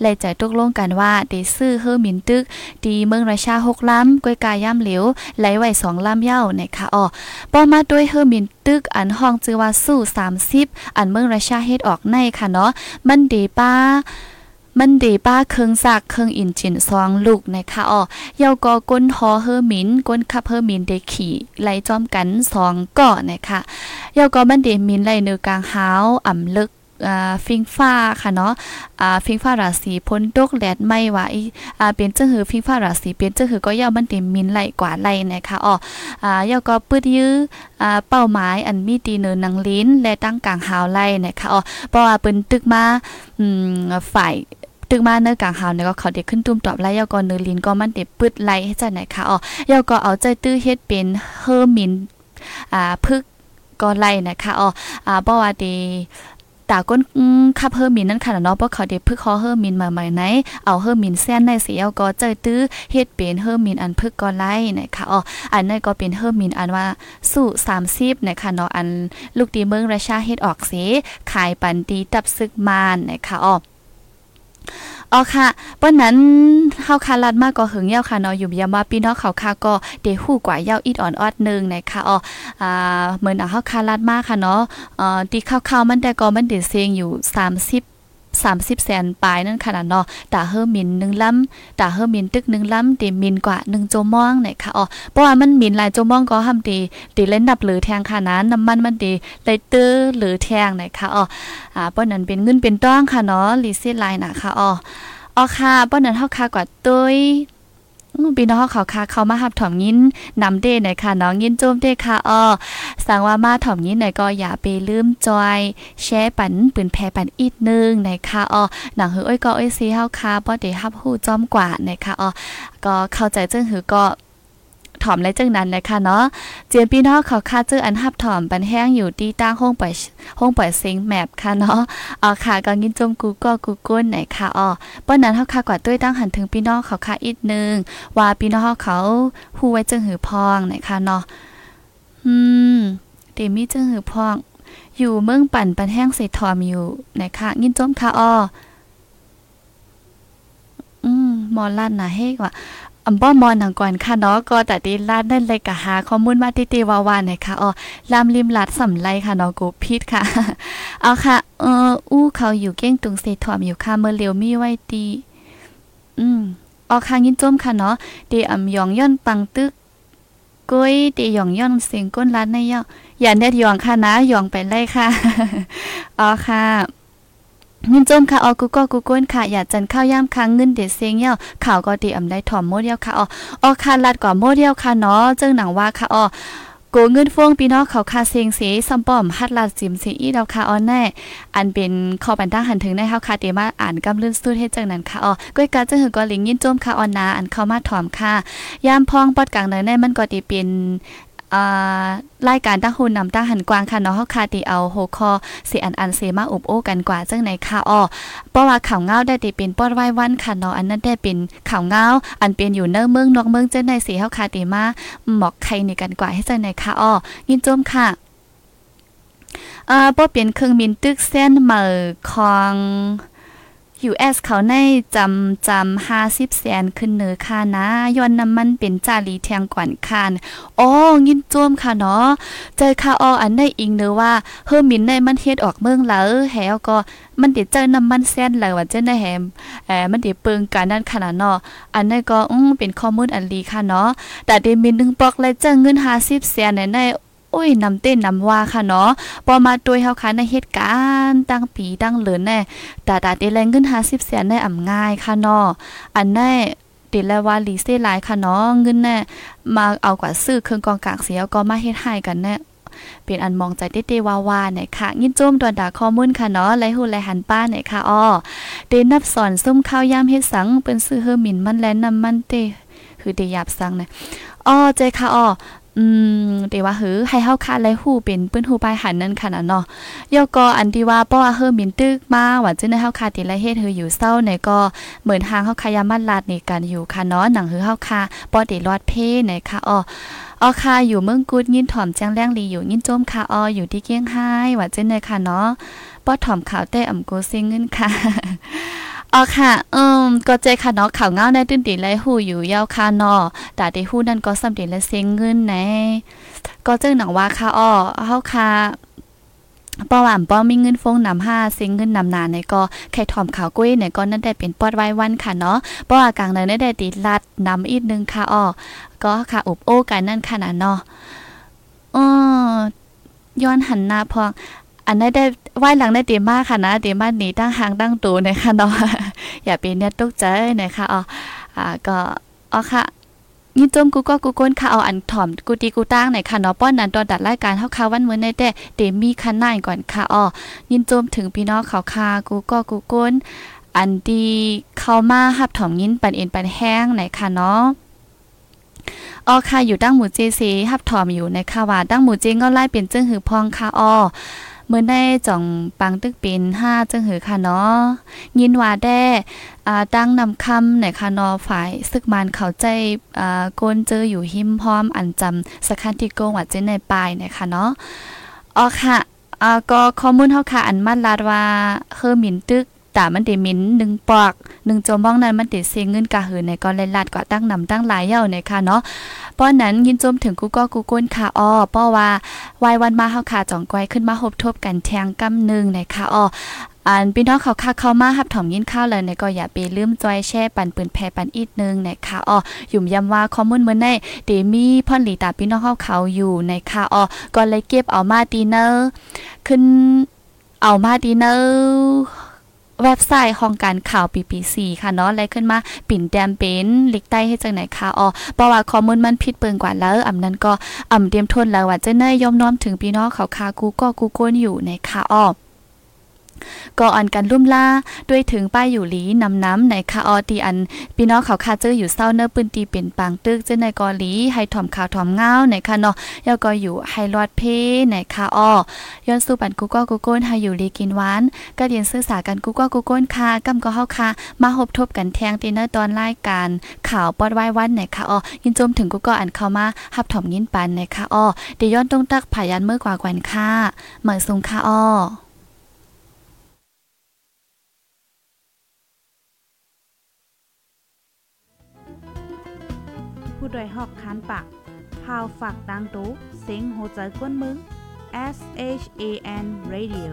เลยใจตกลงกันว่าเดซื้อเฮอมินตึกตีเมืองราชาหกล้ำก้วยกายย่ำเหลวไหลไหวสองล้ำเย้านะคะอ๋อป้อมาด้วยเฮอมินตึกอันห้องจือว่าสู้30 อันเมืองราชาเฮ็ดออกในค่ะเนาะมันเดป้ามันเดป้าเครื่องซักเครื่องอินจินซองลูกนะคะอ๋อเยาก็ก้นทอเฮอร์มินก้นคับเฮอร์มินเดขี่ไล่จอมกันสองก่อนะคะเยาก็มันเดมินไล่เนือกลางหาวอ่ำลึก อ่าฟิงฟ้าค่ะเนาะอ่าฟิงฟ้าราศีพ้นตกแดดไม่ว่าอ่าเป็นจังหือฟิงฟ้าราศีเป็นจังหือก็ย่ามันเต็มมินไหลกว่าไหลนะคะอ๋ออ่าย่าก็ปืดยื้ออ่าเป้าหมายอันมีตีเนินนางลิ้น และตั้งกลางหาวไหลนะคะอ๋อเพราะว่าเปิ้นตึกมาอืมฝ่ายตึกมาเนื้อกลางหาวเนี่ยก็เขาเด็กขึ้นตุ้มตอบไล่ยาก็เนื้อลิ้นก็มันเด็ปึดไล่ให้จังไหนคะอ๋อยาก็เอาใจตื้อเฮ็ดเป็นเฮอร์มินอ่าพึกก็ไล่นะคะอ๋ออ่าบ่ว่าดี ตาก้นคับเฮอร์มินนั่นค่ะเนาะเพราะเขาเด็กพึกคอเฮอร์มินมาใหม่ไหนเอาเฮอร์มินแซนในเสียก็เจอตื้อเฮ็ดเป็นเฮอร์มินอันพึกก็ไล่นะคะอ๋ออันนั้นก็เป็นเฮอร์มินอันว่าสู้30นะคะเนาะอันลูกดีเมืองราชาเฮ็ดออกเสขายปันดีตับซึกมานนะคะอ๋อ อ๋อค่ะป้นนั้นเฮาคาลัดมากก็หึงยาค่ะเนาะอยู่ยามว่าพี่น้องเขาค่ะก็เดฮู้กว่ายาอีดอ่อนออดนึงนะคะอ๋ออ่าเหมือนเฮาคาลัดมากค่ะเนาะเอ่อตีข้าวๆมันแต่ก็มันเดเซงอยู่ 30 30แสนปลายนั่นขนาดเนาะตาเฮอมิน1ลำตาเฮอมินตึก1ลำเดมินกว่า1โจมองเนี่ยค่ะอ๋อเพราะว่ามันมินหลายโจมองก็ทำดีตีเล่นดับหรือแทงค่ะนะน้ำมันมันดีไลเตอร์หรือแทงเนี่ยค่ะอ๋ออ่าเพราะนั้นเป็นเงินเป็นต้องค่ะเนาะลีซิไลน์นะคะอ๋ออ๋อค่ะป้อนนั้นเฮาค่ะกว่าตุ้ย พี่น้องเขาค่ะเขามาหับถ่อมยินนำเด้หน่อยค่ะน้องยินโจมเด้ค่ะอ้อสั่งว่ามาถ่อมยินหน่อยก็อย่าไปลืมจอย แชร์ปันปืนแพปันอีกนึงหน่อยค่ะอ้อหนังหืออ้อยก็อ้อยซีเฮาค่ะบ่ได้ฮับฮู้จอมกว่าหน่อยค่ะอ้อก็เข้าใจจึงหือก็ ถอมและจังนั้นนะคะเนาะเจียนพี่น้องเขาคาดเจออันหับถอมปันแห้งอยู่ที่ตั้งห้องปล่อยห้องปล่อยเซ็งแมปค่ะเนาะอ๋อค่ะก็ยินจมกูก็กูก้นไหนค่ะอ๋อป้อนนั้นเขาคากว่าด้วยตั้งหันถึงพี่น้องเขาคาอีกนึงว่าพี่น้องเขาฮู้ไว้จังหือพองไหนค่ะเนาะอืมเตมี่จังหือพองอยู่เมืองปั่นปันแห้งเสถอมอยู่นะคะยินจมค่ะอ้ออืมมอลั่นนะเฮกว่า อำบ่มอนังก่อนค่ะเนาะก็แต่ดีลาดนั่นเลยกะหาข้อมูลมาติติวาวานะคะอ๋อลามริมลัดสำไรค่ะเนาะกูพิดค่ะเอาค่ะเอออู้เขาอยู่เก้งตุงเสถอมอยู่ค่ะเมื่อเลียวมีไว้ตีอืมออค่ะยินจมค่ะเนาะดีอำยองย่อนปังตึกก้ยตีหยองย่อนเสียงก้นรัดในย่ออย่าเน็ดหยองค่ะนะหยองไปเลยค่ะอ๋อค่ะ นินจมค่ะออกูก็กูก้นค่ะอย่าจันข้าวย่ามค้างเงินเด็ดเสียงเยี่ยข่าวก็ดีอำได้ถ่อมโมเดียวค่ะอ๋อออค่ะลัดกว่าโมเดียวค่ะเนาะเจ้าหนังว่าค่ะอ๋อโกเงินฟวงพี่น้องเขาคาเซียงเสียซัมป้อมฮัดลาจิมเสียอีดาวค่ะออนแน่อันเป็นข้อบันทังหันถึงในเฮาคาเตมาอ่านกำลื่นสู้เฮ็ดจังนั้นค่ะอ๋อก้อยกาจังหือก็ลิงยินจมค่ะออนนาอันเข้ามาถ่อมค่ะยามพองปอดกลางเนในมันก็ดีเป็น รายการตั้งหุ่นนำตั้งหันกวางค่ะเนาะเฮาคาติเอาโหคอสิอันอันเสมาอุบโอ้กันกว่าจังไหนค่ะอ้อเพราะว่าข่าวเงาได้ติเป็นปอดไว้วันค่ะเนาะอันนั้นได้เป็นข่าวเงาอันเป็นอยู่เนื้อเมืองนอกเมืองจังไหนสิเฮาคาติมาหมอกใครนี่กันกว่าให้จังไหนค่ะอ้อยินจมค่ะอ่าบ่เปลี่ยนเครื่องบินตึกเส้นเหมอของ US เขาในจำจำห้าสิบแสนขึ้นเนือค่ะนะย้อนน้ำมันเป็นจารีแทงก่อนคานอ๋อยินจวมค่ะเนาะเจอค่ะอออันได้อิงเนือว่าเฮือมินในมันเฮ็ดออกเมืองแล้วแฮวก็มันเดี๋ยวเจอน้ำมันแซนแล้วว่าเจ้าได้แฮมเอ่มันเดี๋ยวเปิงการนั้นขนาดเนาะอันนั้นก็อือเป็นข้อมูลอันลีค่ะเนาะแต่เดมินนึงบอกเลยเจอเงิน50แสนในใน โอ้ยนำเต้นนำว่าค่ะเนาะพอมาตัวเฮาค่ะในเหตุการณ์ตั้งปีตั้งเหลือนแน่ตาตาเดแรงเงิน50แสนในอ่ำง่ายค่ะเนาะอันแน่ติดแล้วว่าลีเซ่หลายค่ะเนาะเงินแน่มาเอากว่าซื้อเครื่องกองกากเสียก็มาเฮ็ดให้กันแน่เป็นอันมองใจเต้ๆวาวๆเนี่ยค่ะยินโจมดวนดาข้อมูลค่ะเนาะไลหูไลหันป้าเนี่ยค่ะอ้อเดนับสอนซุ่มข้าวยามเฮ็ดสังเป็นซื้อเฮอหมิ่นมันแลนนำมันเตคือเดหยบสังเนี่ยอ้อใจค่ะอ้อ อืมเดี๋ยวว่าหือให้เฮาคาไลหูเป็นปื้นหูปลายหันนั่นค่ะนะเนาะยอก็อันที่ว่าป้อเฮอมินตึกมาว่าจึงเฮาคาติละเฮ็ดเฮออยู่เศร้าในก็เหมือนทางเฮาคายามันลาดในการอยู่ค่ะเนาะหนังหือเฮาคาป้อได้รอดเพในค่ะอ้อออคาอยู่เมืองกุดยินถ่อมแจ้งแรงลีอยู่ยินโจมค่ะอออยู่ที่เกี้ยงไฮ้ว่าจึงในค่ะเนาะป้อถ่อมข่าวแต่อ่ำโกซิงเงินค่ะ อ๋อค่ะ อืม ก็เจค่ะเนาะข่าวเงาในตื้นตีไรหูอยู่ยาวค่ะเนาะแต่ที่หูนั่นก็สำเร็จและเซ็งเงินแน่ก็เจ้าหนังว่าค่ะอ้อเฮาค่ะป้อหวานป้อมีเงินฟงนำห้าเซ็งเงินนำนาในก็ไข่ถอมขาวกุ้ยเนี่ยก็นั่นได้เป็นปอดไว้วันค่ะเนาะป้ออากางในได้ติดลัดนำอีกนึงค่ะอ้อก็ค่ะอุบโอ้กันนั่นค่ะนะเนาะอ๋อย้อนหันหน้าพอง อันนั้นได้ไหว้หลังได้ดีมากค่ะนะดีมากหนีตั้งหางตั้งตูนะคะเนาะอย่าเป็นเนี่ยตกใจนะคะอ๋ออ่าก็อ๋อค่ะยินจมกูก็กูก้นค่ะเอาอันถ่อมกูตีกูตั้งไหนค่ะเนาะป้อนนั้นตอนดัดรายการเฮาค่ะวันมื้อในแต่เดมีคันหน้าก่อนค่ะอ๋อยินจมถึงพี่น้องเขาค่ะกูก็กูก้นอันดีเข้ามาหับถ่อมยินปันเอ็นปันแห้งไหนค่ะเนาะอ๋อค่ะอยู่ตั้งหมู่เจซีหับถ่อมอยู่ในค่ะว่าตั้งหมู่เจงก็ไล่เปลี่ยนจึงหือพองค่ะอ๋อ เมื่อได้จ่องปังตึกปินห้าจังหือค่ะเนาะยินว่าแด้อ่าตั้งนำคำในค่ะเนาะฝ่ายซึกมันเข้าใจอ่าโกนเจออยู่หิมพร้อมอันจำสคันติโกงว่าเจในปลายนค่ะเนาะอ๋อค่ะอ่าก็ข้อมูลเฮาค่ะอันมันลาดว่าเฮอหมินตึก แต่มันได้มินหนึ่งปอกหนึ่งโจมบ้องนั้นมันติเสียเงินกะหือในก็เลยลาดกว่าตั้งนำตั้งหลายเย่าในค่ะเนาะป้อนนั้นยินจมถึงกูก็กูก้นค่ะอ้อป้อว่าวายวันมาเฮาค่ะจ่องก้อยขึ้นมาหบทบกันแทงกำนึงในค่ะอ้ออันพี่น้องเขาค่ะเข้ามาหับถอมยินข้าวเลยในก็อย่าไปลืมจอยแช่ปันปืนแพปันอีกนึงนะคะอ๋อยุ่มย้ำว่าข้อมูลเมื่อในเดมี่พ่อนหลีตาพี่น้องเขาเขาอยู่ในค่ะอ๋อก็เลยเก็บเอามาดีเนอร์ขึ้นเอามาดีเนอร์ เว็บไซต์ของการข่าว PPC ค่ะเนาะอะไรขึ้นมาปิ่นแดมเป็นลิกใต้ให้จังไหนค่ะอ๋อเพระว่าข้อมูลมันผิดเปิงกว่าแล้วอำนั้นก็อำเตรียมทนแล้วว่าจะเนยยอมน้อมถึงพี่น้องเขาคากูก็กูก้นอยู่ในค่ะอ๋อ ก็อันกันลุ่มล่าด้วยถึงป้ายอยู่หลีนำน้ำในคาออตีอันพี่น้องเขาคาเจออยู่เศร้าเนื้อปืนตีเป็นปางตึกเจ้าในกอหลีให้ถ่อมข่าวถ่อมเงาในค่ะเนาะยาก็อยู่ไฮรอดเพในคาออย้อนสู้ปันกูก็กูโก้นให้อยู่ลีกินหวานก็เรียนซื่อสากันกูก็กูโก้นค่ะกำก็เฮาค่ะมาหบทบกันแทงตีเนอร์ตอนรายการข่าวปอดไว้วันในคาออยินจมถึงกูก็อันเข้ามาหับถ่อมยินปันในคาออเดี๋ยวย้อนต้องตักผายันเมื่อกว่ากวนค่ะเหมือนซุงคาออ ด้วยหอกคานปากพาวฝากดังตู้เซ็งโหใจกวนมึง S H A N Radio